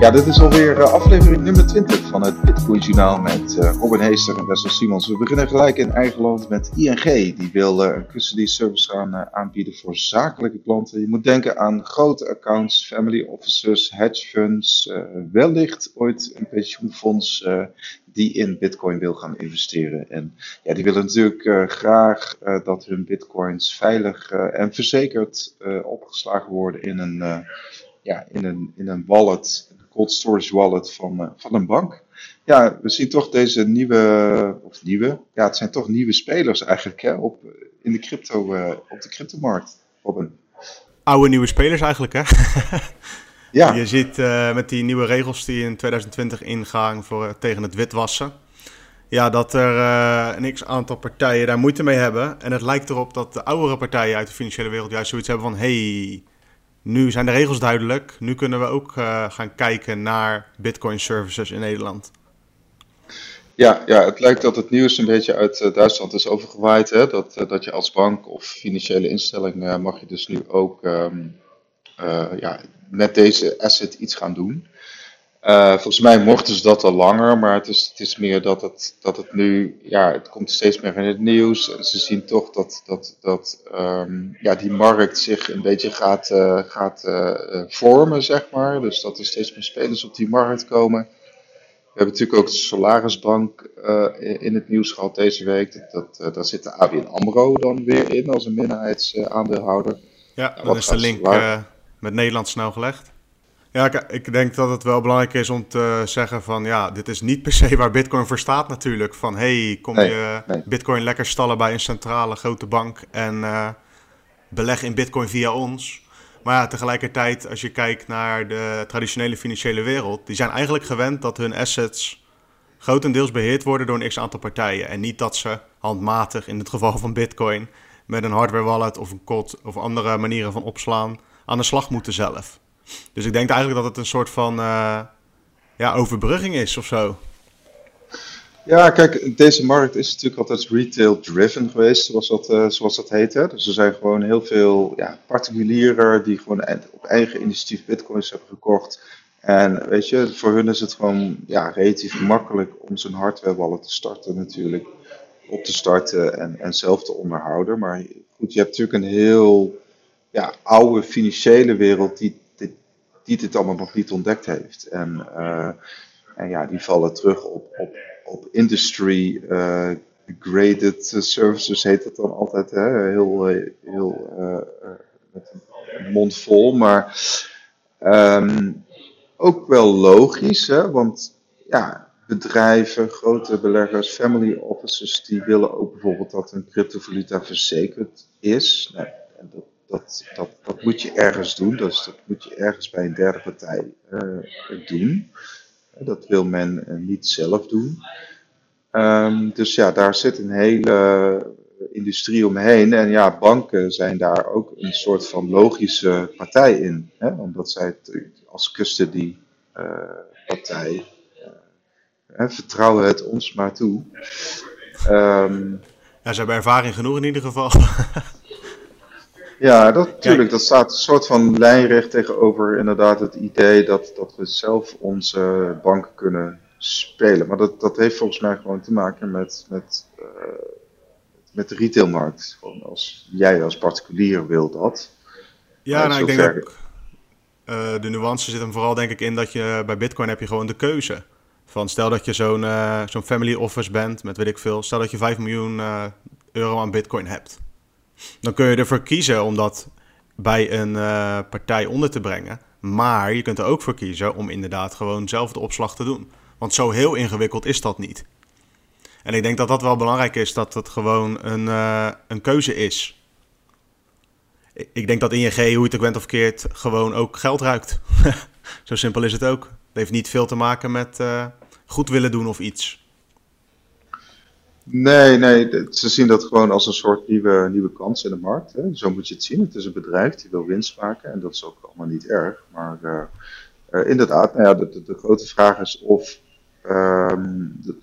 Ja, dit is alweer uh, aflevering nummer 20 van het Bitcoin Journaal met uh, Robin Heester en Wessel Simons. We beginnen gelijk in eigen land met ING. Die wil uh, een custody service gaan aanbieden voor zakelijke klanten. Je moet denken aan grote accounts, family offices, hedge funds, wellicht ooit een pensioenfonds die in Bitcoin wil gaan investeren. En ja, die willen natuurlijk graag dat hun Bitcoins veilig en verzekerd opgeslagen worden in een ja, in een, in een wallet, cold storage wallet van, uh, van een bank. Ja, we zien toch deze nieuwe, of nieuwe, ja, het zijn toch nieuwe spelers eigenlijk hè, op, in de crypto, uh, op de cryptomarkt, Robin. Oude nieuwe spelers eigenlijk, hè? ja. Je ziet uh, met die nieuwe regels die in 2020 ingaan voor, tegen het witwassen. Ja, dat er een x aantal partijen daar moeite mee hebben. En het lijkt erop dat de oudere partijen uit de financiële wereld juist zoiets hebben van... hey, nu zijn de regels duidelijk. Nu kunnen we ook uh, gaan kijken naar Bitcoin services in Nederland. Ja, ja, het lijkt dat het nieuws een beetje uit uh, Duitsland is overgewaaid. Hè? Dat, uh, dat je als bank of financiële instelling mag je dus nu ook um, ja, met deze asset iets gaan doen. Uh, volgens mij mochten ze dat al langer, maar het is, het is meer dat het, dat het nu, ja, het komt steeds meer in het nieuws. En ze zien toch dat, dat, dat um, ja, die markt zich een beetje gaat, uh, gaat uh, vormen, zeg maar. Dus dat er steeds meer spelers op die markt komen. We hebben natuurlijk ook de Solarisbank in het nieuws gehad deze week. Dat, dat, daar zit de ABN AMRO dan weer in als een minderheidsaandeelhouder. Ja, dan is de link met Nederland snel gelegd. Ja, ik denk dat het wel belangrijk is om te zeggen van ja, dit is niet per se waar Bitcoin voor staat natuurlijk. Van hey, kom je Bitcoin lekker stallen bij een centrale grote bank en uh, beleg in Bitcoin via ons. Maar ja, tegelijkertijd, als je kijkt naar de traditionele financiële wereld, die zijn eigenlijk gewend dat hun assets grotendeels beheerd worden door een x aantal partijen. En niet dat ze handmatig, in het geval van Bitcoin, met een hardware wallet of een code of andere manieren van opslaan aan de slag moeten zelf. Dus ik denk eigenlijk dat het een soort van uh, ja, overbrugging is of zo. Ja, kijk, deze markt is natuurlijk altijd retail-driven geweest, zoals dat, uh, zoals dat heet. Dus er zijn gewoon heel veel ja, particulieren die gewoon op eigen initiatief bitcoins hebben gekocht. En weet je, voor hun is het gewoon ja, relatief makkelijk om zo'n hardware wallet te starten natuurlijk. Op te starten en, en zelf te onderhouden. Maar goed, je hebt natuurlijk een heel ja, oude financiële wereld die die dit allemaal nog niet ontdekt heeft. En, uh, en ja, die vallen terug op, op, op industry uh, graded services, heet dat dan altijd. Hè? Heel, heel uh, met mond vol, maar um, ook wel logisch, hè? want ja, bedrijven, grote beleggers, family offices, die willen ook bijvoorbeeld dat een cryptovaluta verzekerd is. Nou, dat, moet je ergens doen. Dat moet je ergens bij een derde partij uh, doen. Dat wil men uh, niet zelf doen. Um, dus ja, daar zit een hele industrie omheen. En ja, banken zijn daar ook een soort van logische partij in. Hè? Omdat zij als custody uh, partij vertrouwen het ons maar toe. Um, ja, ze hebben ervaring genoeg in ieder geval. Ja, dat, natuurlijk. Dat staat een soort van lijnrecht tegenover inderdaad het idee dat, dat we zelf onze banken kunnen spelen. Maar dat, dat heeft volgens mij gewoon te maken met, met, uh, met de retailmarkt. Gewoon als jij als particulier wil dat. Ja, nou, ik denk ver... dat uh, de nuance zit hem vooral denk ik in dat je bij Bitcoin heb je gewoon de keuze. Van stel dat je zo'n uh, zo'n family office bent met weet ik veel. Stel dat je 5 miljoen euro aan Bitcoin hebt dan kun je ervoor kiezen om dat bij een uh, partij onder te brengen. Maar je kunt er ook voor kiezen om inderdaad gewoon zelf de opslag te doen. Want zo heel ingewikkeld is dat niet. En ik denk dat dat wel belangrijk is, dat het gewoon een, uh, een keuze is. Ik denk dat ING, hoe je het ook bent of keert, gewoon ook geld ruikt. zo simpel is het ook. Het heeft niet veel te maken met uh, goed willen doen of iets. Nee, nee, ze zien dat gewoon als een soort nieuwe, nieuwe kans in de markt. Hè. Zo moet je het zien. Het is een bedrijf die wil winst maken en dat is ook allemaal niet erg. Maar uh, uh, inderdaad, nou ja, de, de, grote vraag is of, um, de,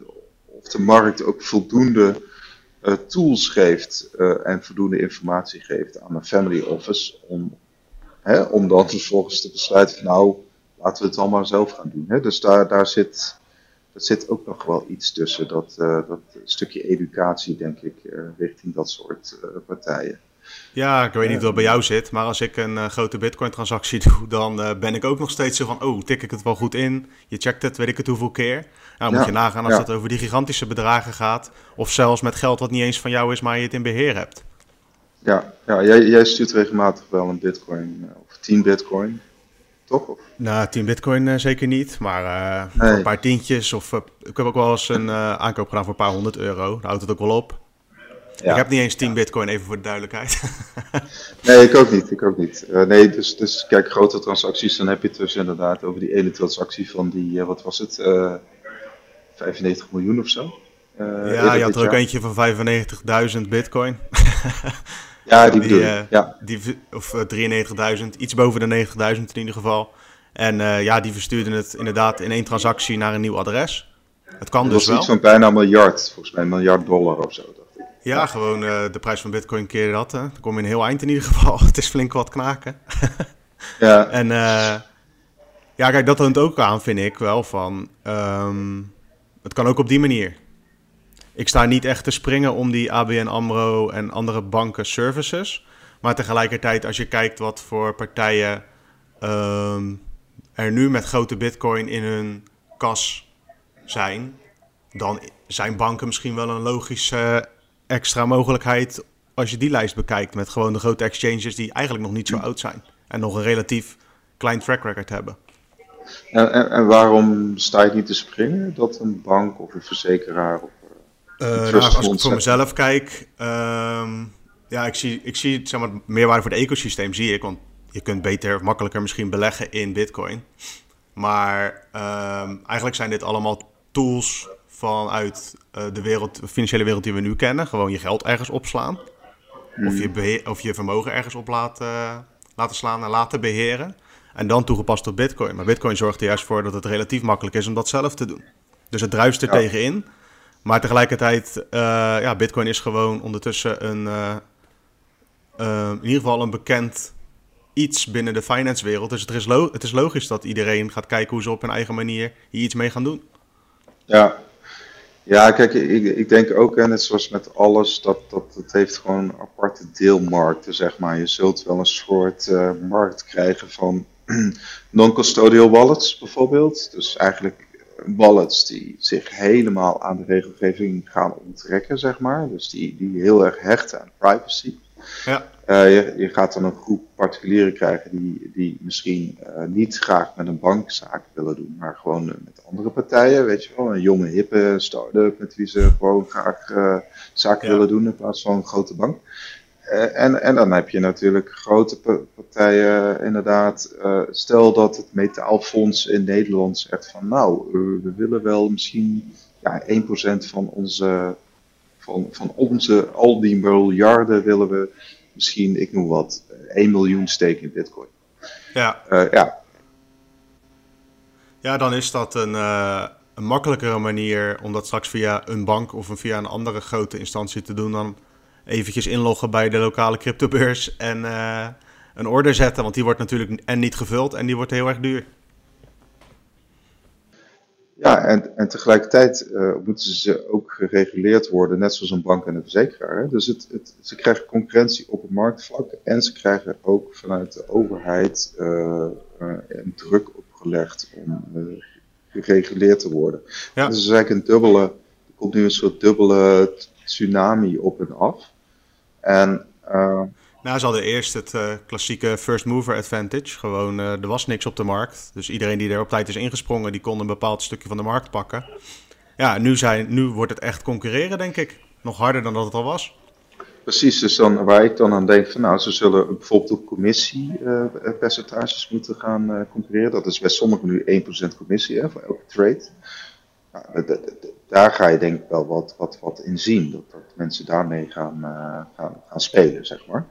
of de markt ook voldoende uh, tools geeft en voldoende informatie geeft aan een family office om, hè, om dan vervolgens te besluiten nou, laten we het allemaal zelf gaan doen. Hè? Dus daar, daar zit, dat zit ook nog wel iets tussen. Dat, dat stukje educatie, denk ik, richting dat soort partijen. Ja, ik weet niet wat bij jou zit, maar als ik een grote Bitcoin-transactie doe, dan ben ik ook nog steeds zo van: oh, tik ik het wel goed in? Je checkt het, weet ik het hoeveel keer. Nou, moet je nagaan als het over die gigantische bedragen gaat, of zelfs met geld wat niet eens van jou is, maar je het in beheer hebt. Ja, ja jij, jij stuurt regelmatig wel een bitcoin, eh, of 10 bitcoin, toch? Of? Nou, 10 bitcoin uh, zeker niet, maar uh, een paar tientjes. Of, uh, ik heb ook wel eens een aankoop gedaan voor een paar honderd euro. Daar houdt het ook wel op. Ja. Ik heb niet eens 10 bitcoin, even voor de duidelijkheid. nee, ik ook niet. Ik ook niet. nee, dus, dus kijk, grote transacties, dan heb je het dus inderdaad over die ene transactie van die, wat was het, 95 miljoen of zo. ja, je had er ook eentje van 95.000 bitcoin. Ja, die bedoel uh, ja. Die, of 93.000, eh, iets boven de 90.000 in ieder geval. En uh, ja, die verstuurden het inderdaad in één transactie naar een nieuw adres. Het kan dat dus was iets van bijna een miljard, volgens mij een miljard dollar of zo. Dacht ik. Ja, ja. gewoon de prijs van bitcoin keer dat. Hè. Dan kom je een heel eind in ieder geval. het is flink wat knaken. ja. En ja, kijk, dat toont ook aan, vind ik wel, van... Um, het kan ook op die manier ik sta niet echt te springen om die ABN AMRO en andere banken services. Maar tegelijkertijd, als je kijkt wat voor partijen ehm, er nu met grote bitcoin in hun kas zijn, dan zijn banken misschien wel een logische extra mogelijkheid als je die lijst bekijkt met gewoon de grote exchanges die eigenlijk nog niet zo oud zijn en nog een relatief klein track record hebben. En, en, waarom sta je niet te springen dat een bank of een verzekeraar uh, nou, als ik voor mezelf kijk, um, ja, ik zie, ik zie zeg maar, meerwaarde voor het ecosysteem, zie ik. Want je kunt beter of makkelijker misschien beleggen in Bitcoin. Maar um, eigenlijk zijn dit allemaal tools vanuit uh, de, wereld, de financiële wereld die we nu kennen. Gewoon je geld ergens opslaan. Of, je hmm. of je vermogen ergens op laten, laten slaan en laten beheren. En dan toegepast op Bitcoin. Maar Bitcoin zorgt er juist voor dat het relatief makkelijk is om dat zelf te doen. Dus het druist er tegenin. Maar tegelijkertijd, uh, ja, Bitcoin is gewoon ondertussen een, uh, uh, in ieder geval een bekend iets binnen de finance wereld. Dus het is, het is logisch dat iedereen gaat kijken hoe ze op hun eigen manier hier iets mee gaan doen. Ja, ja kijk, ik, ik denk ook, net zoals met alles, dat, dat het heeft gewoon aparte deelmarkten, zeg maar. Je zult wel een soort markt krijgen van non-custodial wallets bijvoorbeeld. Dus eigenlijk wallets die zich helemaal aan de regelgeving gaan onttrekken, zeg maar. Dus die, die heel erg hechten aan privacy. Ja. Uh, je, je, gaat dan een groep particulieren krijgen die, die misschien uh, niet graag met een bank zaken willen doen, maar gewoon uh, met andere partijen, weet je wel. Een jonge, hippe start-up met wie ze gewoon graag zaken ja. willen doen in plaats van een grote bank. Eh, en, en dan heb je natuurlijk grote partijen, inderdaad. Uh, stel dat het metaalfonds in Nederland zegt van nou, we willen wel misschien ja, 1% van onze, van, van onze, al die miljarden willen we misschien, ik noem wat, 1 miljoen steken in bitcoin. Ja. Uh, ja. Ja, dan is dat een, een makkelijkere manier om dat straks via een bank of via een andere grote instantie te doen dan eventjes inloggen bij de lokale cryptobeurs en uh, een order zetten. Want die wordt natuurlijk en niet gevuld en die wordt heel erg duur. Ja, en, en tegelijkertijd uh, moeten ze ook gereguleerd worden, net zoals een bank en een verzekeraar. Hè? Dus het, het, ze krijgen concurrentie op het marktvlak en ze krijgen ook vanuit de overheid uh, een druk opgelegd om gereguleerd te worden. Ja. Dus het is eigenlijk een dubbele, er komt nu een soort dubbele tsunami op en af. En, uh, nou, ze hadden eerst het uh, klassieke first mover advantage. Gewoon, uh, er was niks op de markt. Dus iedereen die er op tijd is ingesprongen, die kon een bepaald stukje van de markt pakken. Ja, nu, zijn, nu wordt het echt concurreren, denk ik. Nog harder dan dat het al was. Precies, dus dan, waar ik dan aan denk van nou, ze zullen bijvoorbeeld op commissiepercentages moeten gaan concurreren. Dat is bij sommigen nu 1% commissie hè, voor elke trade. Nou, daar ga je denk ik wel wat, wat, wat in zien. Dat, dat mensen daarmee gaan, uh, gaan, gaan spelen, zeg maar.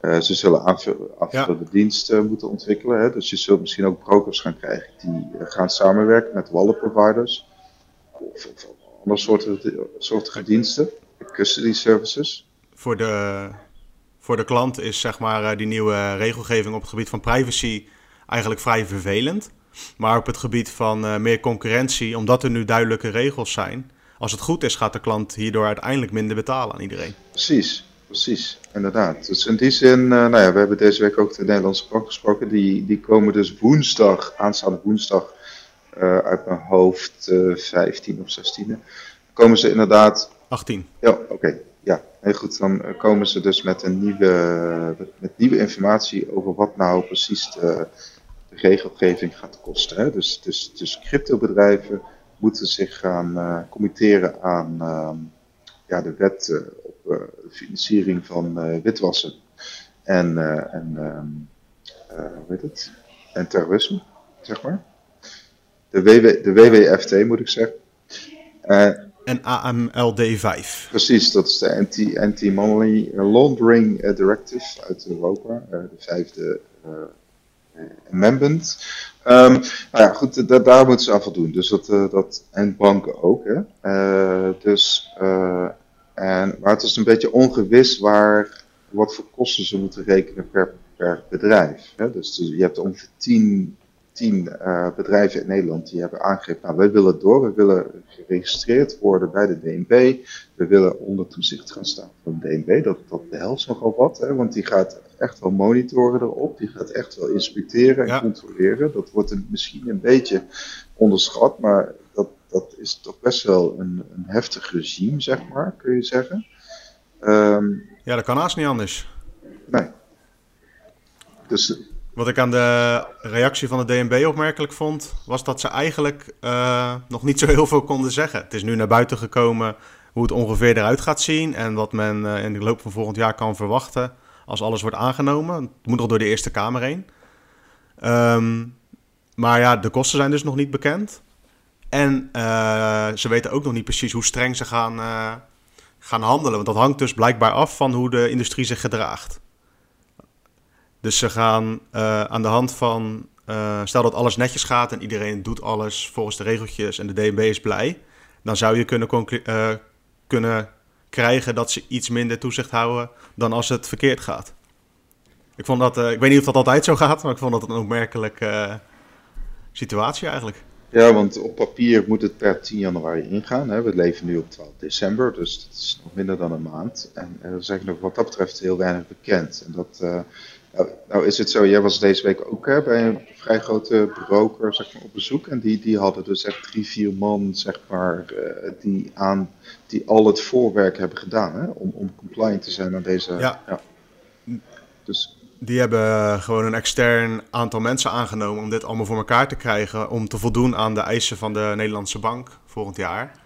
Uh, ze zullen aanvullende ja. diensten moeten ontwikkelen. Hè? Dus je zult misschien ook brokers gaan krijgen die uh, gaan samenwerken met wallet providers. Of, of andere soorten, soorten diensten. Custody services. Voor de, voor de klant is zeg maar die nieuwe regelgeving op het gebied van privacy eigenlijk vrij vervelend. Maar op het gebied van meer concurrentie, omdat er nu duidelijke regels zijn. Als het goed is, gaat de klant hierdoor uiteindelijk minder betalen aan iedereen. Precies, precies. Inderdaad. Dus in die zin, nou ja, we hebben deze week ook de Nederlandse bank gesproken. Die, die komen dus woensdag, aanstaande woensdag, uit mijn hoofd, 15 of 16e. Komen ze inderdaad 18. Ja, oké. Ja, heel goed. Dan eh, komen ze dus met een nieuwe, met nieuwe informatie over wat nou precies de regelgeving gaat kosten. Hè? Dus, dus, dus cryptobedrijven moeten zich gaan uh, committeren aan uh, ja, de wet uh, op uh, financiering van witwassen en, en hoe heet het? En terrorisme, zeg maar. De, WW, de WWFT moet ik zeggen en AMLD5. Precies, dat is de Anti-Money Laundering eh, Directive uit Europa, eh, de vijfde amendment. Um, nou ja, goed, daar moeten ze aan voldoen. Dus dat, dat, en banken ook. Hè. dus, en, maar het is een beetje ongewis waar, wat voor kosten ze moeten rekenen per, per bedrijf. Hè. Dus, je hebt ongeveer 10 tien uh, bedrijven in Nederland die hebben aangegeven, nou wij willen door, we willen geregistreerd worden bij de DNB, we willen onder toezicht gaan staan van de DNB, dat, dat behelst nogal wat, hè, want die gaat echt wel monitoren erop, die gaat echt wel inspecteren en controleren. Dat wordt misschien een beetje onderschat, maar dat, dat is toch best wel een, een heftig regime, zeg maar, kun je zeggen. Um, ja, dat kan haast niet anders. Nee. Dus wat ik aan de reactie van de DNB opmerkelijk vond, was dat ze eigenlijk uh, nog niet zo heel veel konden zeggen. Het is nu naar buiten gekomen hoe het ongeveer eruit gaat zien en wat men uh, in de loop van volgend jaar kan verwachten als alles wordt aangenomen. Het moet nog door de Eerste Kamer heen. Um, maar ja, de kosten zijn dus nog niet bekend. En uh, ze weten ook nog niet precies hoe streng ze gaan, gaan handelen. Want dat hangt dus blijkbaar af van hoe de industrie zich gedraagt. Dus ze gaan uh, aan de hand van, stel dat alles netjes gaat en iedereen doet alles volgens de regeltjes en de DNB is blij, dan zou je kunnen, kunnen krijgen dat ze iets minder toezicht houden dan als het verkeerd gaat. Ik, vond dat, ik weet niet of dat altijd zo gaat, maar ik vond dat een opmerkelijke situatie eigenlijk. Ja, want op papier moet het per 10 januari ingaan. Hè. We leven nu op 12 december, dus dat is nog minder dan een maand. En er is eigenlijk nog wat dat betreft heel weinig bekend. En dat, nou, nou, is het zo, jij was deze week ook hè, bij een vrij grote broker zeg maar, op bezoek. En die, die hadden dus echt drie, vier man, zeg maar, uh, die, aan, die al het voorwerk hebben gedaan hè, om, om compliant te zijn aan deze... Ja. ja. Dus... Die hebben gewoon een extern aantal mensen aangenomen om dit allemaal voor elkaar te krijgen. Om te voldoen aan de eisen van de Nederlandse bank volgend jaar.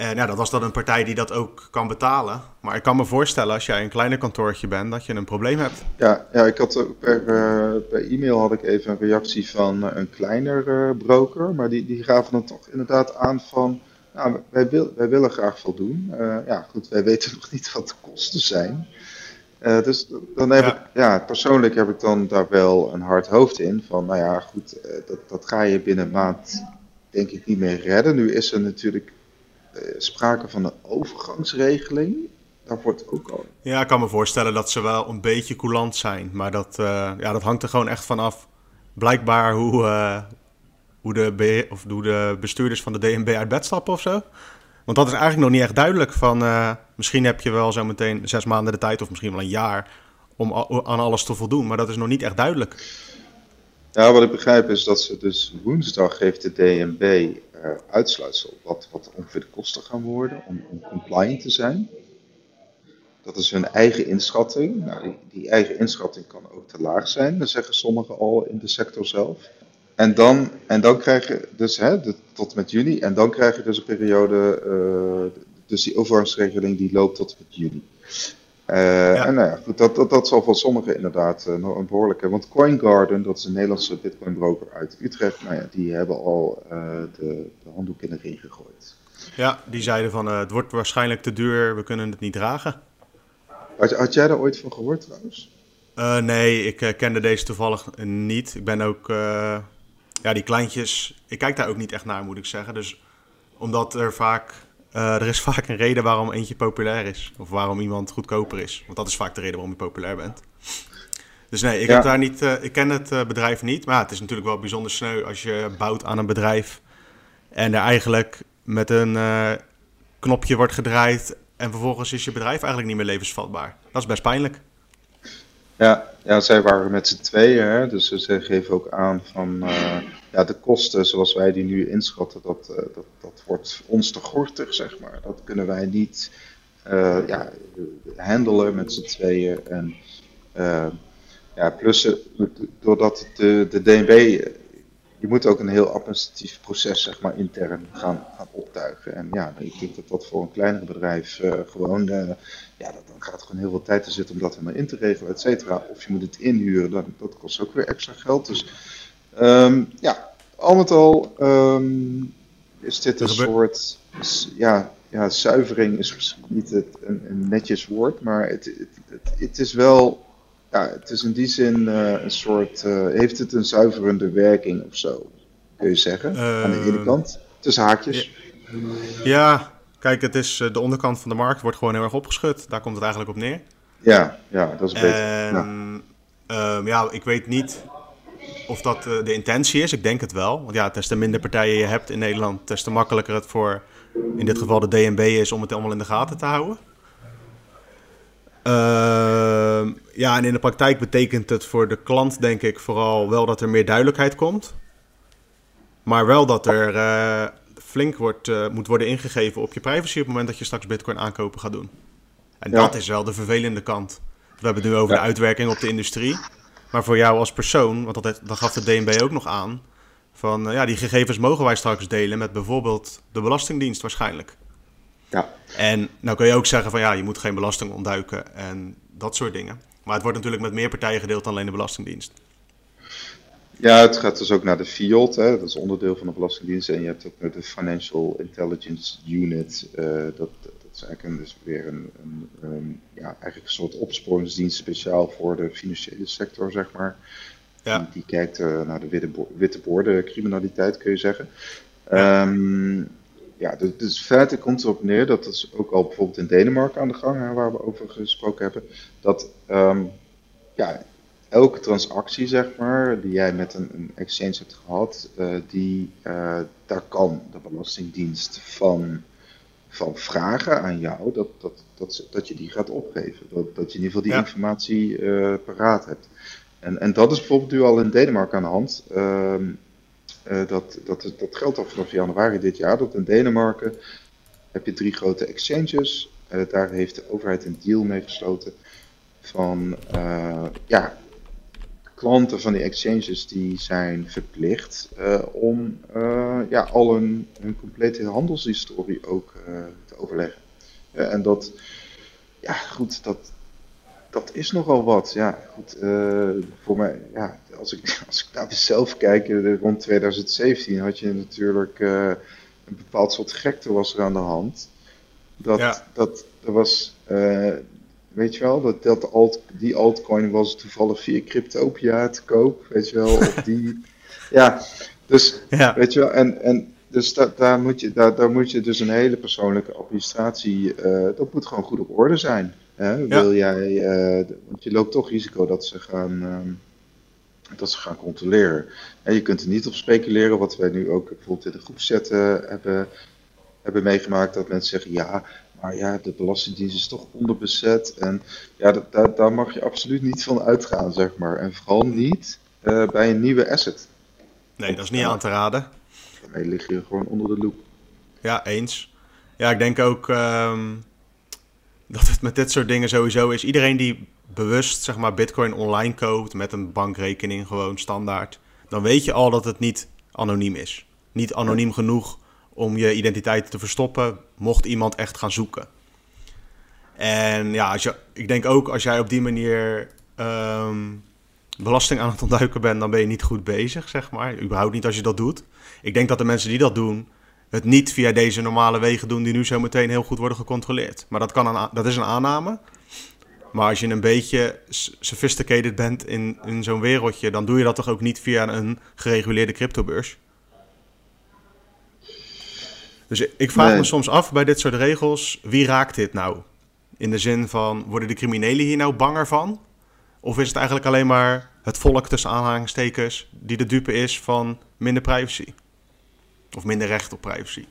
En ja, dat was dan een partij die dat ook kan betalen. Maar ik kan me voorstellen als jij een kleiner kantoortje bent, dat je een probleem hebt. Ja, ja ik had per, uh, per e-mail had ik even een reactie van uh, een kleiner uh, broker. Maar die, die gaven dan toch inderdaad aan van, nou, wij, wil, wij willen graag voldoen. ja, goed, wij weten nog niet wat de kosten zijn. dus dan heb ja. ik, ja, persoonlijk heb ik dan daar wel een hard hoofd in. Van, nou ja, goed, dat, dat ga je binnen een maand denk ik niet meer redden. Nu is er natuurlijk eh, sprake van een overgangsregeling. Daar wordt ook al. Ja, ik kan me voorstellen dat ze wel een beetje coulant zijn. Maar dat, uh, ja, dat hangt er gewoon echt vanaf. Blijkbaar hoe, uh, hoe, de of hoe de bestuurders van de DNB uit bed stappen of zo. Want dat is eigenlijk nog niet echt duidelijk. Van, misschien heb je wel zo meteen zes maanden de tijd, of misschien wel een jaar, om aan alles te voldoen. Maar dat is nog niet echt duidelijk. Ja, wat ik begrijp is dat ze dus woensdag heeft de DNB uh, uitsluitsel wat, wat ongeveer de kosten gaan worden om, om compliant te zijn. Dat is hun eigen inschatting. Nou, die, eigen inschatting kan ook te laag zijn, dat zeggen sommigen al in de sector zelf. En dan, en dan krijg je dus, hè, tot met juni, en dan krijg je dus een periode, uh, dus die overgangsregeling die loopt tot met juni. Uh, En nou ja, goed, dat, dat, dat zal voor sommigen inderdaad uh, nog een behoorlijke. Want CoinGarden, dat is een Nederlandse Bitcoin-broker uit Utrecht, nou ja, die hebben al uh, de, de, handdoek in de ring gegooid. Ja, die zeiden van het wordt waarschijnlijk te duur, we kunnen het niet dragen. Had, had jij daar ooit van gehoord trouwens? nee, ik kende deze toevallig niet. Ik ben ook, ja, die kleintjes, ik kijk daar ook niet echt naar, moet ik zeggen. Dus omdat er vaak uh, er is vaak een reden waarom eentje populair is. Of waarom iemand goedkoper is. Want dat is vaak de reden waarom je populair bent. Dus nee, ik, heb daar niet, uh, ik ken het uh, bedrijf niet. Maar het is natuurlijk wel bijzonder sneu als je bouwt aan een bedrijf. En er eigenlijk met een knopje wordt gedraaid. En vervolgens is je bedrijf eigenlijk niet meer levensvatbaar. Dat is best pijnlijk. Ja, ja zij waren met z'n tweeën. Hè? Dus ze geven ook aan van ja, de kosten zoals wij die nu inschatten. Dat, dat, dat wordt ons te gortig, zeg maar. Dat kunnen wij niet ja, handelen met z'n tweeën. En ja, plus eh, doordat de, de DNB, eh, je moet ook een heel administratief proces zeg maar intern gaan, gaan optuigen. En ja, ik denk dat dat voor een kleiner bedrijf gewoon, ja, dat, dan gaat gewoon heel veel tijd te zitten om dat helemaal in te regelen, et cetera. Of je moet het inhuren, dan, dat kost ook weer extra geld. Dus um, ja, al met al um, is dit een soort, ja, ja, zuivering is misschien niet het, een, een netjes woord, maar het, het, het, is wel ja, het is in die zin uh, een soort, uh, heeft het een zuiverende werking of zo, kun je zeggen, uh, aan de ene kant, tussen haakjes. Ja, kijk, het is, de onderkant van de markt wordt gewoon heel erg opgeschud, daar komt het eigenlijk op neer. Ja, ja dat is beter. En, ja. Um, ja, ik weet niet of dat de intentie is, ik denk het wel. Want ja, des te minder partijen je hebt in Nederland, des te makkelijker het voor, in dit geval de DNB is, om het allemaal in de gaten te houden. Uh, ja, en in de praktijk betekent het voor de klant, denk ik, vooral wel dat er meer duidelijkheid komt. Maar wel dat er uh, flink wordt, uh, moet worden ingegeven op je privacy op het moment dat je straks Bitcoin aankopen gaat doen. En ja. dat is wel de vervelende kant. We hebben het nu over ja. de uitwerking op de industrie. Maar voor jou als persoon, want dat, dat gaf de DNB ook nog aan. Van uh, ja, die gegevens mogen wij straks delen met bijvoorbeeld de Belastingdienst waarschijnlijk. Ja. En nou kun je ook zeggen van ja, je moet geen belasting ontduiken en dat soort dingen. Maar het wordt natuurlijk met meer partijen gedeeld dan alleen de Belastingdienst. Ja, het gaat dus ook naar de FIOD, hè, dat is onderdeel van de Belastingdienst. En je hebt ook de Financial Intelligence Unit. Uh, dat, dat is eigenlijk een, dus weer een, een, een, ja, eigenlijk een soort opsporingsdienst speciaal voor de financiële sector, zeg maar. Ja. Die, die kijkt uh, naar de witte, bo witte borden criminaliteit, kun je zeggen. Ja. Um, ja, dus, dus feite komt erop neer, dat is ook al bijvoorbeeld in Denemarken aan de gang, hè, waar we over gesproken hebben, dat um, ja, elke transactie, zeg maar, die jij met een, een exchange hebt gehad, uh, die, uh, daar kan de Belastingdienst van, van vragen aan jou dat, dat, dat, dat je die gaat opgeven. Dat, dat je in ieder geval die ja. informatie uh, paraat hebt. En, en dat is bijvoorbeeld nu al in Denemarken aan de hand. Um, uh, dat, dat, dat geldt al vanaf januari dit jaar. Dat in Denemarken heb je drie grote exchanges. Uh, daar heeft de overheid een deal mee gesloten van ja, klanten van die exchanges die zijn verplicht om ja, al hun, hun complete handelshistorie ook te overleggen. en dat, ja goed, dat, dat is nogal wat. Ja, goed, voor mij, ja, als ik, als ik naar mezelf kijk, rond 2017 had je natuurlijk een bepaald soort gekte was er aan de hand. Dat, ja. dat er was, weet je wel, dat, dat alt, die altcoin was toevallig via Cryptopia te koop, weet je wel, of die, ja, dus, ja. weet je wel, en, en dus da, daar, moet je, daar, daar moet je dus een hele persoonlijke administratie, dat moet gewoon goed op orde zijn. Hè? Wil jij, uh, want je loopt toch risico dat ze gaan, uh, dat ze gaan controleren. En je kunt er niet op speculeren, wat wij nu ook bijvoorbeeld in de groepchat uh, hebben, hebben meegemaakt, dat mensen zeggen ja, maar ja, de Belastingdienst is toch onderbezet. En ja, dat, daar, daar mag je absoluut niet van uitgaan, zeg maar. En vooral niet bij een nieuwe asset. Nee, dat is niet aan te raden. Daarmee lig je gewoon onder de loep. Ja, eens. Ja, ik denk ook. Um dat het met dit soort dingen sowieso is. Iedereen die bewust zeg maar, Bitcoin online koopt met een bankrekening gewoon standaard, dan weet je al dat het niet anoniem is. Niet anoniem genoeg om je identiteit te verstoppen, mocht iemand echt gaan zoeken. En ja, als je, ik denk ook als jij op die manier um, belasting aan het ontduiken bent, dan ben je niet goed bezig, zeg maar. Überhaupt niet als je dat doet. Ik denk dat de mensen die dat doen, het niet via deze normale wegen doen die nu zo meteen heel goed worden gecontroleerd. Maar dat, kan een, dat is een aanname. Maar als je een beetje sophisticated bent in, in zo'n wereldje, dan doe je dat toch ook niet via een gereguleerde cryptobeurs? Dus ik vraag me soms af bij dit soort regels, wie raakt dit nou? In de zin van, worden de criminelen hier nou banger van? Of is het eigenlijk alleen maar het volk tussen aanhalingstekens die de dupe is van minder privacy? Of minder recht op privacy?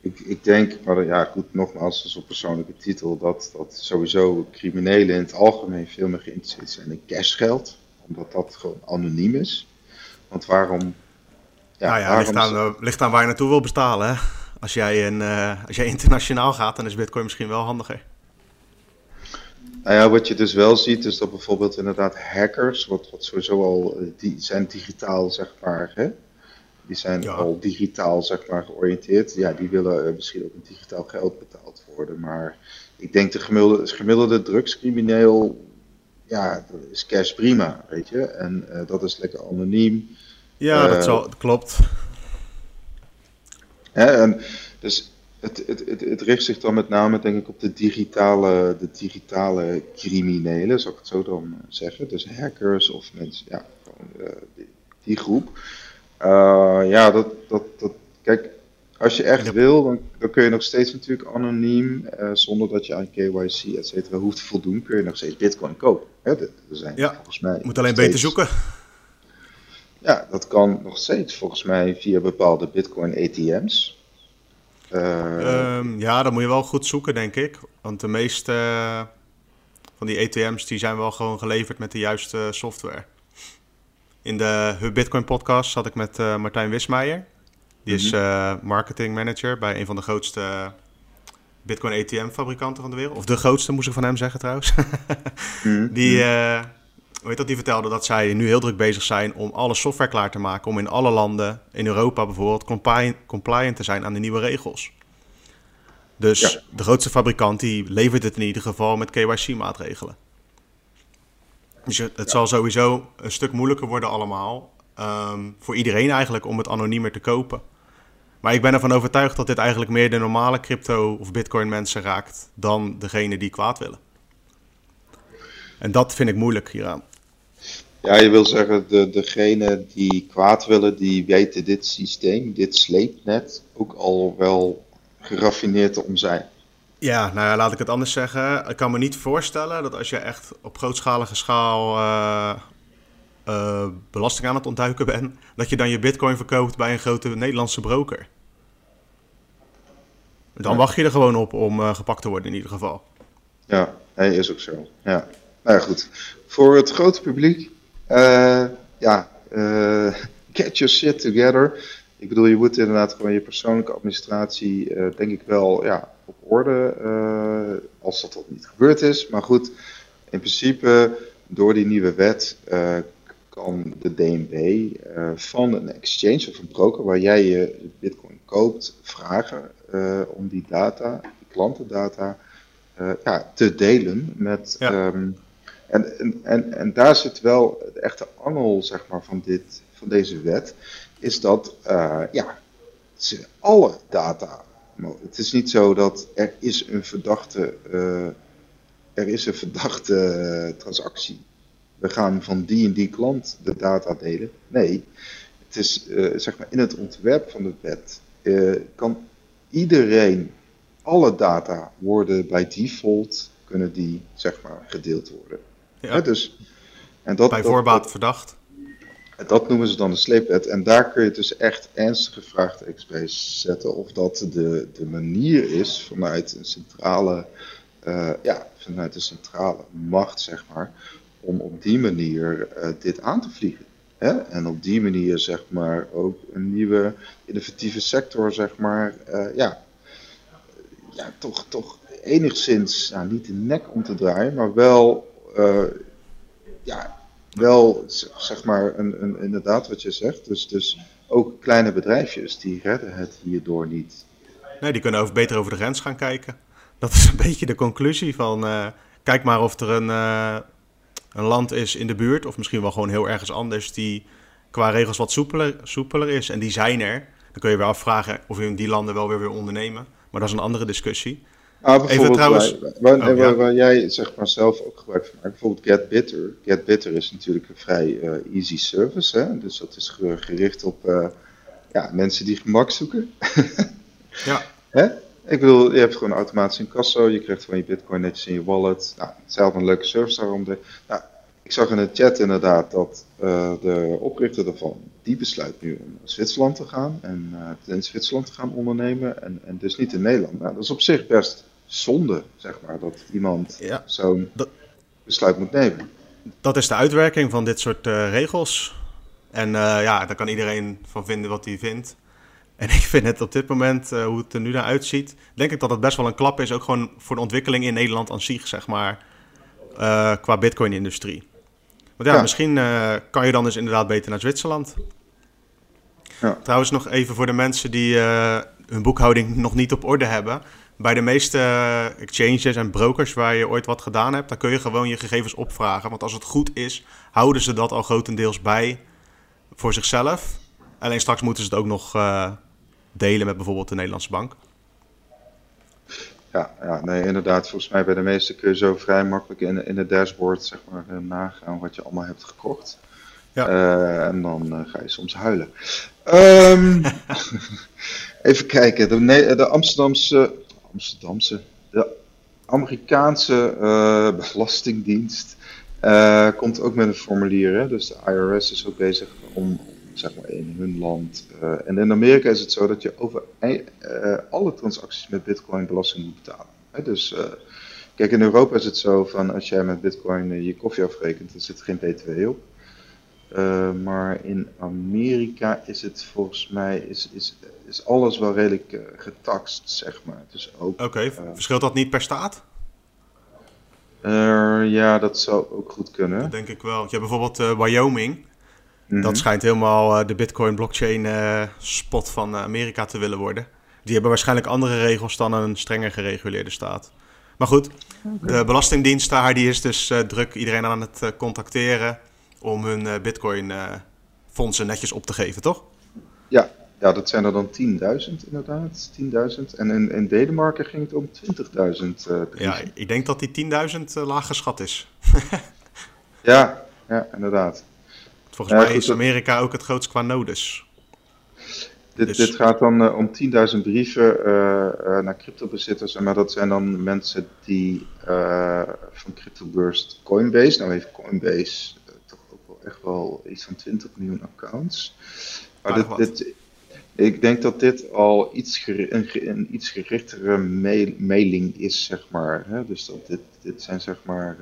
Ik, ik denk, maar ja goed, nogmaals, is op persoonlijke titel, dat, dat sowieso criminelen in het algemeen veel meer geïnteresseerd zijn in cashgeld. Omdat dat gewoon anoniem is. Want waarom... Ja, nou ja, ligt, aan, ligt aan waar je naartoe wil bestalen. Hè? Als, jij een, uh, als jij internationaal gaat, dan is bitcoin misschien wel handiger. Nou ja, wat je dus wel ziet, is dat bijvoorbeeld inderdaad hackers, wat, wat sowieso al, eh, die zijn digitaal zeg maar, hè? die zijn al digitaal zeg maar georiënteerd. Ja, die willen uh, misschien ook met digitaal geld betaald worden. Maar ik denk de gemiddelde, gemiddelde drugscrimineel, ja, dat is cash prima, weet je. En uh, dat is lekker anoniem. Ja, dat, zal, dat klopt. Hè, en dus het, het, het, het, richt zich dan met name, denk ik, op de digitale, de digitale criminelen, zou ik het zo dan eh, zeggen. Dus hackers of mensen, ja, gewoon, uh, die, die, groep. Uh, ja, dat, dat, dat, kijk, als je echt wil, dan, dan kun je nog steeds natuurlijk anoniem, uh, zonder dat je aan KYC, et cetera, hoeft te voldoen, kun je nog steeds bitcoin kopen. Hè? Er zijn ja, volgens mij moet alleen beter zoeken. Ja, dat kan nog steeds volgens mij via bepaalde bitcoin ATM's. Uh, um, ja, dan moet je wel goed zoeken, denk ik. Want de meeste van die ATM's die zijn wel gewoon geleverd met de juiste software. In de Hub Bitcoin podcast zat ik met uh, Martijn Wismeijer. Die is uh, marketing manager bij een van de grootste Bitcoin ATM fabrikanten van de wereld. Of de grootste, moest ik van hem zeggen trouwens. mm Die, uh, weet dat, die vertelde dat zij nu heel druk bezig zijn om alle software klaar te maken. Om in alle landen, in Europa bijvoorbeeld, compliant, compliant te zijn aan de nieuwe regels. Dus de grootste fabrikant die levert het in ieder geval met KYC-maatregelen. Dus het zal sowieso een stuk moeilijker worden allemaal. Um, voor iedereen eigenlijk om het anoniemer te kopen. Maar ik ben ervan overtuigd dat dit eigenlijk meer de normale crypto- of bitcoin mensen raakt dan degene die kwaad willen. En dat vind ik moeilijk hieraan. Ja, je wil zeggen, de, degene die kwaad willen, die weten dit systeem, dit sleepnet, ook al wel geraffineerd te zijn. Ja, nou ja, laat ik het anders zeggen. Ik kan me niet voorstellen dat als je echt op grootschalige schaal uh, uh, belasting aan het ontduiken bent, dat je dan je bitcoin verkoopt bij een grote Nederlandse broker. Dan wacht je er gewoon op om uh, gepakt te worden in ieder geval. Ja, nee, is ook zo. Ja. Nou ja, goed. Voor het grote publiek, ja, get your shit together. Ik bedoel, je moet inderdaad gewoon je persoonlijke administratie, denk ik wel, ja, op orde, uh, als dat, dat niet gebeurd is. Maar goed, in principe, door die nieuwe wet uh, kan de DNB eh, van een exchange of een broker waar jij je bitcoin koopt, vragen om die data, die klantendata, ja, te delen met... Ja. Um, en, en, en, daar zit wel de echte angel zeg maar, van, dit, van deze wet, is dat ja, alle data het is niet zo dat er is een verdachte, uh, er is een verdachte uh, transactie. We gaan van die en die klant de data delen. Nee, het is zeg maar in het ontwerp van de wet kan iedereen, alle data worden bij default, kunnen die zeg maar gedeeld worden. Ja. dus, en dat, bij voorbaat verdacht. Dat noemen ze dan de sleepwet. En daar kun je dus echt ernstige vraagtekens bij zetten. Of dat de, de manier is vanuit een centrale, uh, ja, vanuit de centrale macht, zeg maar. Om op die manier uh, dit aan te vliegen. Hè? En op die manier, zeg maar, ook een nieuwe innovatieve sector, zeg maar, uh, ja, ja, toch, toch enigszins, nou, niet de nek om te draaien, maar wel, ja, wel, zeg maar, een, een, inderdaad wat je zegt. Dus, dus ook kleine bedrijfjes, die redden het hierdoor niet. Nee, die kunnen over, beter over de grens gaan kijken. Dat is een beetje de conclusie van... Uh, kijk maar of er een, uh, een land is in de buurt... of misschien wel gewoon heel ergens anders... die qua regels wat soepeler, soepeler is. En die zijn er. Dan kun je weer afvragen of in die landen wel weer weer ondernemen. Maar dat is een andere discussie. Ah, bijvoorbeeld trouwens, waar, waar, oh, waar, jij zeg maar zelf ook gebruik van maakt, bijvoorbeeld GetBitter. GetBitter is natuurlijk een vrij uh, easy service, hè? dus dat is gericht op uh, ja, mensen die gemak zoeken. ja. Hè? Ik bedoel, je hebt gewoon automatisch een kasso, je krijgt gewoon je bitcoin netjes in je wallet. Nou, hetzelfde een leuke service daarom. De, nou, ik zag in de chat inderdaad dat de oprichter ervan, die besluit nu om naar Zwitserland te gaan en in Zwitserland te gaan ondernemen en, en dus niet in Nederland. Nou, dat is op zich best zonde, zeg maar, dat iemand ja, zo'n besluit moet nemen. Dat is de uitwerking van dit soort regels. En ja, daar kan iedereen van vinden wat hij vindt. En ik vind het op dit moment, uh, hoe het er nu naar uitziet, denk ik dat het best wel een klap is. Ook gewoon voor de ontwikkeling in Nederland aan zich, zeg maar. Qua Bitcoin-industrie. Want ja, misschien kan je dan dus inderdaad beter naar Zwitserland. Ja. Trouwens, nog even voor de mensen die hun boekhouding nog niet op orde hebben. Bij de meeste exchanges en brokers waar je ooit wat gedaan hebt, dan kun je gewoon je gegevens opvragen. Want als het goed is, houden ze dat al grotendeels bij voor zichzelf. Alleen straks moeten ze het ook nog delen met bijvoorbeeld de Nederlandse bank? Ja, ja, nee, inderdaad. Volgens mij bij de meeste kun je zo vrij makkelijk in, in het dashboard zeg maar, eh, nagaan wat je allemaal hebt gekocht. Ja. Uh, en dan ga je soms huilen. Um, even kijken. De, de, Amsterdamse, Amsterdamse, de Amerikaanse uh, belastingdienst komt ook met een formulier. Hè? Dus de IRS is ook bezig om zeg maar in hun land. Uh, en in Amerika is het zo dat je over uh, alle transacties met bitcoin belasting moet betalen. Hè? Dus kijk, in Europa is het zo van als jij met bitcoin je koffie afrekent, dan zit er geen btw op. maar in Amerika is het volgens mij is, is, is alles wel redelijk getaxt, zeg maar. Dus ook. Oké, verschilt dat niet per staat? ja, dat zou ook goed kunnen. Dat denk ik wel. Je hebt bijvoorbeeld Wyoming. Dat mhm. schijnt helemaal eh, de Bitcoin blockchain uh, spot van eh, Amerika te willen worden. Die hebben waarschijnlijk andere regels dan een strenger gereguleerde staat. Maar goed, de Belastingdienst daar die is dus druk iedereen aan het contacteren om hun Bitcoin fondsen netjes op te geven, toch? Ja, ja dat zijn er dan 10.000 inderdaad. 10.000. En in, in Denemarken ging het om 20.000. ja, ik denk dat die 10.000 laag geschat is. ja, ja, inderdaad. Volgens mij is Amerika ook het grootst qua nodes. Dit, dus- dit gaat dan uh, om 10.000 brieven uh, uh, naar cryptobezitters, maar dat zijn dan mensen die van CryptoBurst Coinbase, nou heeft Coinbase echt wel iets van 20 miljoen accounts. Maar dit, dit, ik denk dat dit al iets een, een, iets gerichtere mail mailing is, zeg maar. Hè? Dus dat dit, dit zijn zeg maar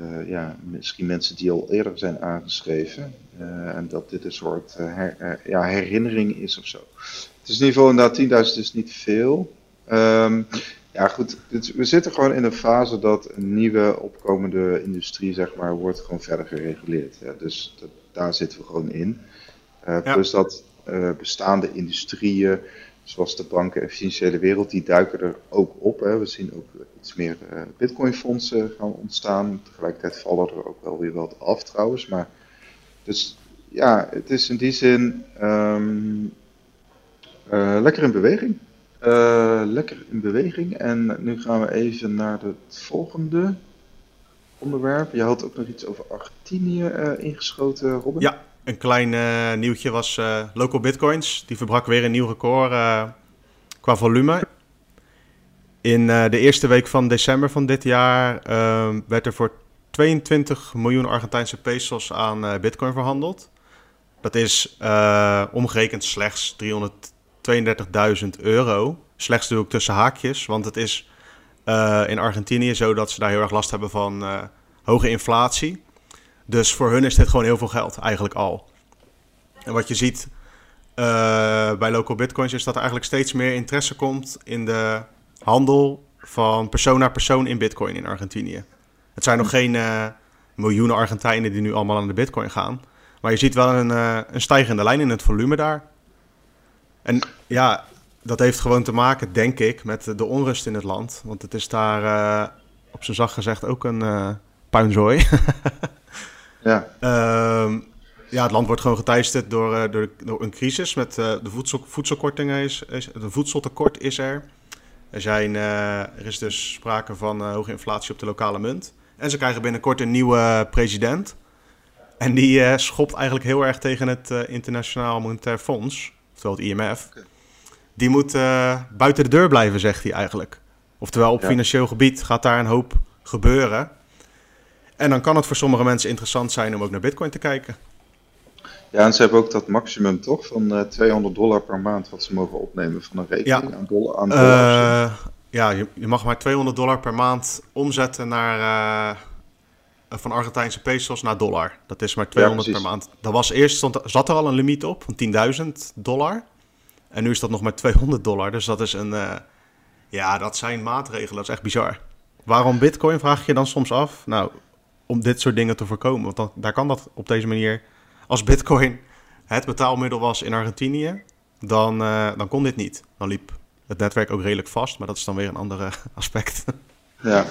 uh, ja, misschien mensen die al eerder zijn aangeschreven. Uh, en dat dit een soort uh, her, ja, herinnering is of zo. Het is in ieder geval inderdaad 10.000 is niet veel. Um, ja goed, we zitten gewoon in een fase dat een nieuwe opkomende industrie zeg maar wordt gewoon verder gereguleerd. Ja, dus dat, daar zitten we gewoon in. Ja. Plus dat bestaande industrieën zoals de banken en financiële wereld, die duiken er ook op. Hè. We zien ook iets meer uh, bitcoinfondsen gaan ontstaan. Tegelijkertijd vallen er ook wel weer wat af trouwens. Maar dus ja, het is in die zin um, uh, lekker in beweging. Uh, lekker in beweging. En nu gaan we even naar het volgende onderwerp. Je had ook nog iets over Argentinië ingeschoten, Robin. Ja, een klein uh, nieuwtje was Local Bitcoins. Die verbrak weer een nieuw record qua volume. In de eerste week van december van dit jaar ehm, werd er voor 22 miljoen Argentijnse pesos aan Bitcoin verhandeld. Dat is omgerekend slechts 332.000 euro. Slechts doe ik tussen haakjes, want het is in Argentinië zo dat ze daar heel erg last hebben van hoge inflatie. Dus voor hun is dit gewoon heel veel geld, eigenlijk al. En wat je ziet uh, bij local bitcoins is dat er eigenlijk steeds meer interesse komt in de handel van persoon naar persoon in bitcoin in Argentinië. Het zijn nog geen miljoenen Argentijnen die nu allemaal aan de bitcoin gaan. Maar je ziet wel een, een stijgende lijn in het volume daar. En ja, dat heeft gewoon te maken, denk ik, met de onrust in het land. Want het is daar op zijn zacht gezegd ook een puinzooi. Ja. Uh, ja, het land wordt gewoon geteisterd door, uh, door, door, een crisis. Met uh, de voedsel, voedselkortingen is, is, een voedseltekort is er. Er, zijn, uh, er is dus sprake van hoge inflatie op de lokale munt. En ze krijgen binnenkort een nieuwe president. En die schopt eigenlijk heel erg tegen het Internationaal Monetair Fonds, oftewel het IMF. Die moet buiten de deur blijven, zegt hij eigenlijk. Oftewel, op financieel gebied gaat daar een hoop gebeuren. En dan kan het voor sommige mensen interessant zijn om ook naar Bitcoin te kijken. Ja, en ze hebben ook dat maximum toch van uh, 200 dollar per maand wat ze mogen opnemen van een rekening ja. aan, dollar, aan dollars. Uh, ja, je, je, mag maar 200 dollar per maand omzetten naar, uh, van Argentijnse pesos naar dollar. Dat is maar 200 per maand. Dat was eerst, stond, zat er al een limiet op van 10.000 dollar. En nu is dat nog maar 200 dollar. Dus dat is een, uh, ja, dat zijn maatregelen. Dat is echt bizar. Waarom bitcoin, vraag je dan soms af? Nou, om dit soort dingen te voorkomen. Want dan, daar kan dat op deze manier als Bitcoin het betaalmiddel was in Argentinië, dan, uh, dan kon dit niet. Dan liep het netwerk ook redelijk vast, maar dat is dan weer een ander aspect. Ja,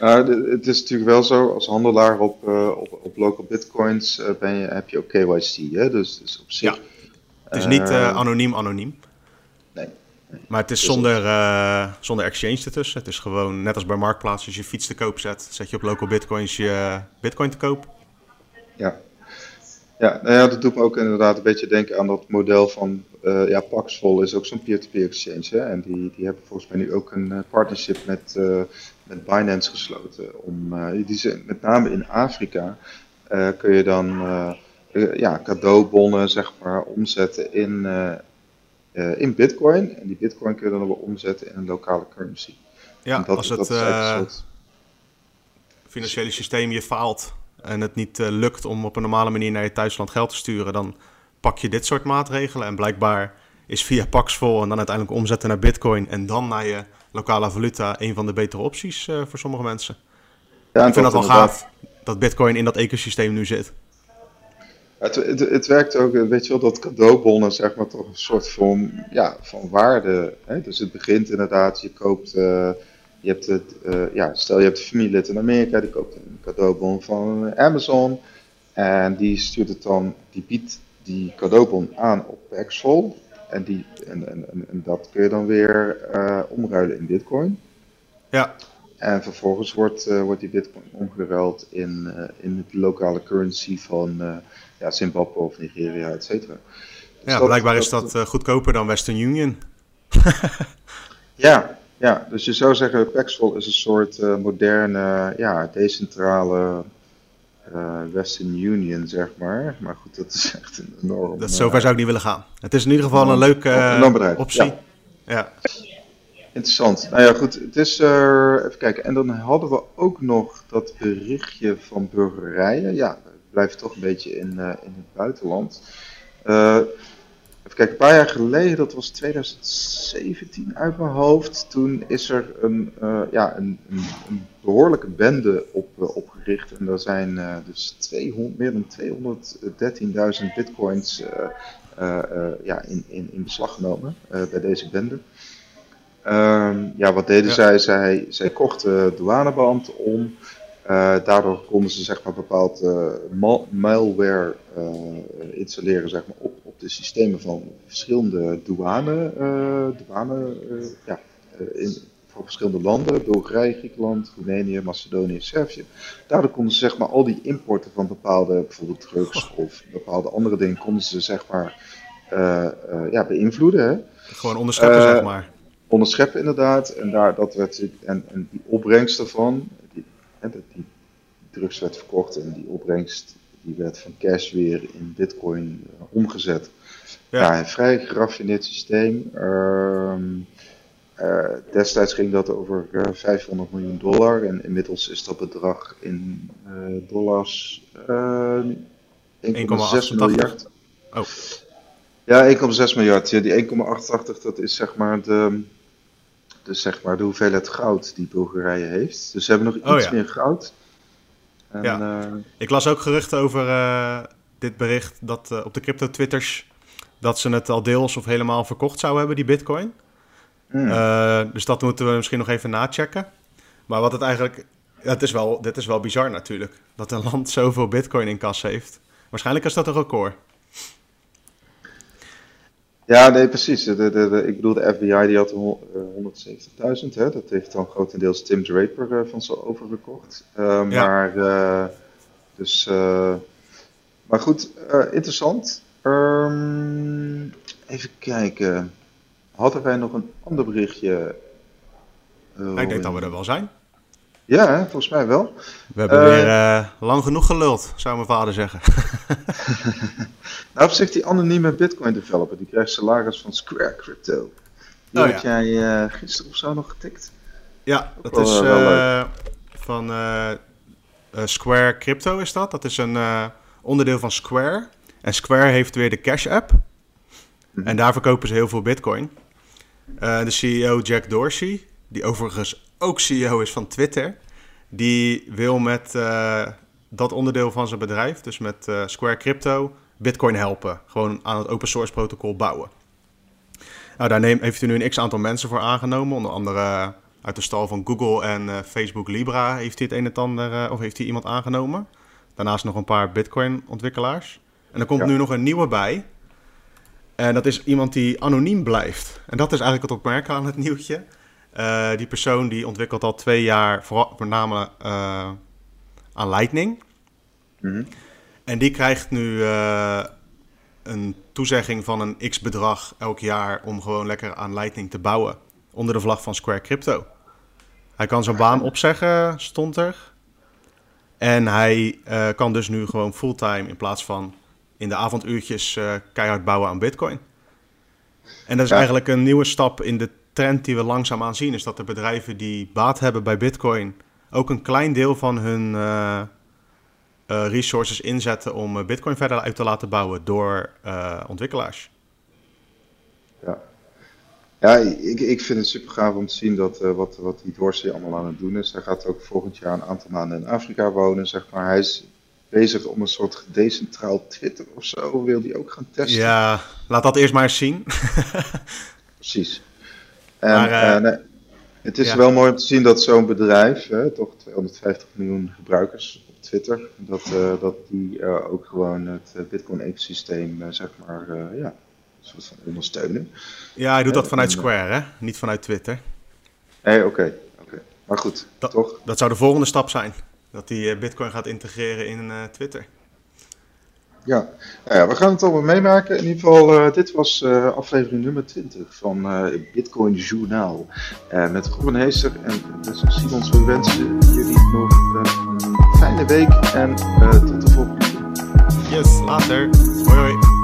uh, het is natuurlijk wel zo, als handelaar op, uh, op, op local bitcoins ben je, heb je ook KYC. Hè? Dus, dus op zich. Ja. Het is niet anoniem anoniem. Nee. Maar het is zonder, uh, zonder exchange ertussen. Het is gewoon net als bij Marktplaats. Als je fiets te koop zet, zet je op local bitcoins je bitcoin te koop. Ja. Ja, nou ja, dat doet me ook inderdaad een beetje denken aan dat model van uh, ja, Paxful is ook zo'n peer-to-peer exchange. Hè? En die, die hebben volgens mij nu ook een partnership met, uh, met Binance gesloten. Om, die zijn, met name in Afrika kun je dan ja, cadeaubonnen zeg maar, omzetten in, in bitcoin. En die bitcoin kun je dan weer omzetten in een lokale currency. Ja, dat, als het dat financiële systeem je faalt en het niet uh, lukt om op een normale manier naar je thuisland geld te sturen, dan pak je dit soort maatregelen. En blijkbaar is via Paxful en dan uiteindelijk omzetten naar Bitcoin en dan naar je lokale valuta een van de betere opties uh, voor sommige mensen. Ja, ik vind dat wel gaaf dat Bitcoin in dat ecosysteem nu zit. Het, het, het, werkt ook, weet je wel, dat cadeaubonnen, zeg maar, toch een soort van, ja, van waarde. Hè? Dus het begint inderdaad, je koopt. Uh, je hebt het, uh, ja, stel je hebt een familielid in Amerika, die koopt een cadeaubon van Amazon. En die stuurt het dan, die biedt die cadeaubon aan op Paxful. En, die, en, en, en, dat kun je dan weer uh, omruilen in bitcoin. Ja. En vervolgens wordt, uh, wordt die bitcoin omgeruild in, uh, in de lokale currency van ja, Zimbabwe of Nigeria, et cetera. Dus ja, dat, blijkbaar dat, is dat goedkoper dan Western Union. ja, ja, dus je zou zeggen, Paxful is een soort moderne, ja, decentrale uh, Western Union, zeg maar. Maar goed, dat is echt een enorm... Dat zover zou ik niet willen gaan. Het is in ieder geval een leuke uh, optie. Ja. ja. Interessant. Nou ja, goed. Het is, even kijken. En dan hadden we ook nog dat berichtje van burgerijen. Ja, we blijven toch een beetje in, in het buitenland. Even kijken, een paar jaar geleden, dat was 2017 uit mijn hoofd, toen is er een, uh, ja, een, een, een, behoorlijke bende op, En daar zijn uh, dus 200, meer dan 213.000 bitcoins ja, in, in, in beslag genomen bij deze bende. Um, ja, wat deden ja. zij? zij? Zij kochten douaneband om. Daardoor konden ze zeg maar bepaald malware installeren zeg maar, op, op de systemen van verschillende douane, douane ja, in, van verschillende landen, Bulgarije, Griekenland, Roemenië, Macedonië, Servië. Daardoor konden ze zeg maar al die importen van bepaalde, bijvoorbeeld drugs of bepaalde andere dingen, konden ze zeg maar ja, beïnvloeden. Hè? Gewoon onderscheppen zeg maar. Onderscheppen inderdaad, en, daar, dat werd, en, en die opbrengst daarvan, die, en die drugs werd verkocht en die opbrengst die werd van cash weer in bitcoin omgezet. Ja. ja. een vrij geraffineerd systeem. Uh, destijds ging dat over 500 miljoen dollar en inmiddels is dat bedrag in dollars 1,6 miljard. Oh. Ja, 1,6 miljard. Ja, die 1,88 dat is zeg maar de, dus zeg maar de hoeveelheid goud die Bulgarije heeft. Dus ze hebben nog iets oh, ja. meer goud. En, ja. Uh, ik las ook geruchten over uh, dit bericht dat uh, op de crypto twitters dat ze het al deels of helemaal verkocht zouden hebben, die bitcoin. Mm. dus dat moeten we misschien nog even nachecken. Maar wat het eigenlijk, het is wel, dit is wel bizar natuurlijk, dat een land zoveel bitcoin in kas heeft. Waarschijnlijk is dat een record. Ja, nee, precies. De, de, de, ik bedoel, de FBI die had 170.000. Hè? Dat heeft dan grotendeels Tim Draper uh, van zo overgekocht. Uh, ja. Maar, uh, dus, maar goed, interessant. Um, even kijken. Hadden wij nog een ander berichtje? ik denk dat we er wel zijn. Ja, volgens mij wel. We hebben weer uh, lang genoeg geluld, zou mijn vader zeggen. nou, op zich die anonieme Bitcoin developer, die krijgt salaris van Square Crypto. Die oh, had jij gisteren of zo nog getikt? Ja, dat is van Square Crypto is dat. Dat is een onderdeel van Square. En Square heeft weer de Cash App. Mhm. En daar verkopen ze heel veel Bitcoin. De CEO Jack Dorsey, die overigens ook CEO is van Twitter, die wil met uh, dat onderdeel van zijn bedrijf, dus met uh, Square Crypto, Bitcoin helpen. Gewoon aan het open source protocol bouwen. Nou, daar neem, heeft hij nu een x aantal mensen voor aangenomen, onder andere uit de stal van Google en Facebook Libra heeft hij het een en ander, of heeft hij iemand aangenomen. Daarnaast nog een paar Bitcoin ontwikkelaars. En er komt nu nog een nieuwe bij. En dat is iemand die anoniem blijft. En dat is eigenlijk het opmerken aan het nieuwtje. Uh, die persoon die ontwikkelt al twee jaar voornamelijk uh, aan Lightning. Mm En die krijgt nu uh, een toezegging van een x-bedrag elk jaar om gewoon lekker aan Lightning te bouwen. Onder de vlag van Square Crypto. Hij kan zijn baan opzeggen, stond er. En hij kan dus nu gewoon fulltime in plaats van in de avonduurtjes keihard bouwen aan Bitcoin. En dat is eigenlijk een nieuwe stap in de trend die we langzaamaan zien, is dat de bedrijven die baat hebben bij Bitcoin ook een klein deel van hun uh, uh, resources inzetten om eh, Bitcoin verder uit te laten bouwen door ontwikkelaars. Ja, ja ik, ik vind het super gaaf om te zien dat wat, wat die Dorsey allemaal aan het doen is. Hij gaat ook volgend jaar een aantal maanden in Afrika wonen, zeg maar. Hij is bezig om een soort decentraal Twitter of zo, wil hij ook gaan testen. Ja, laat dat eerst maar eens zien. Precies. En, maar, uh, nee, het is wel mooi om te zien dat zo'n bedrijf, hè, toch 250 miljoen gebruikers op Twitter, dat, uh, dat die uh, ook gewoon het Bitcoin-ecosysteem, zeg maar, ja, soort van ondersteunen. Ja, hij doet dat vanuit Square, hè? Niet vanuit Twitter. Nee, oké. oké. Maar goed, dat, toch? Dat zou de volgende stap zijn. Dat hij Bitcoin gaat integreren in Twitter. Ja. Nou ja, we gaan het allemaal meemaken. In ieder geval, uh, dit was uh, aflevering nummer 20 van uh, Bitcoin Journaal. met Robin Heester en Simons. We wensen jullie nog een fijne week en tot de volgende keer. Yes, later. Hoi hoi.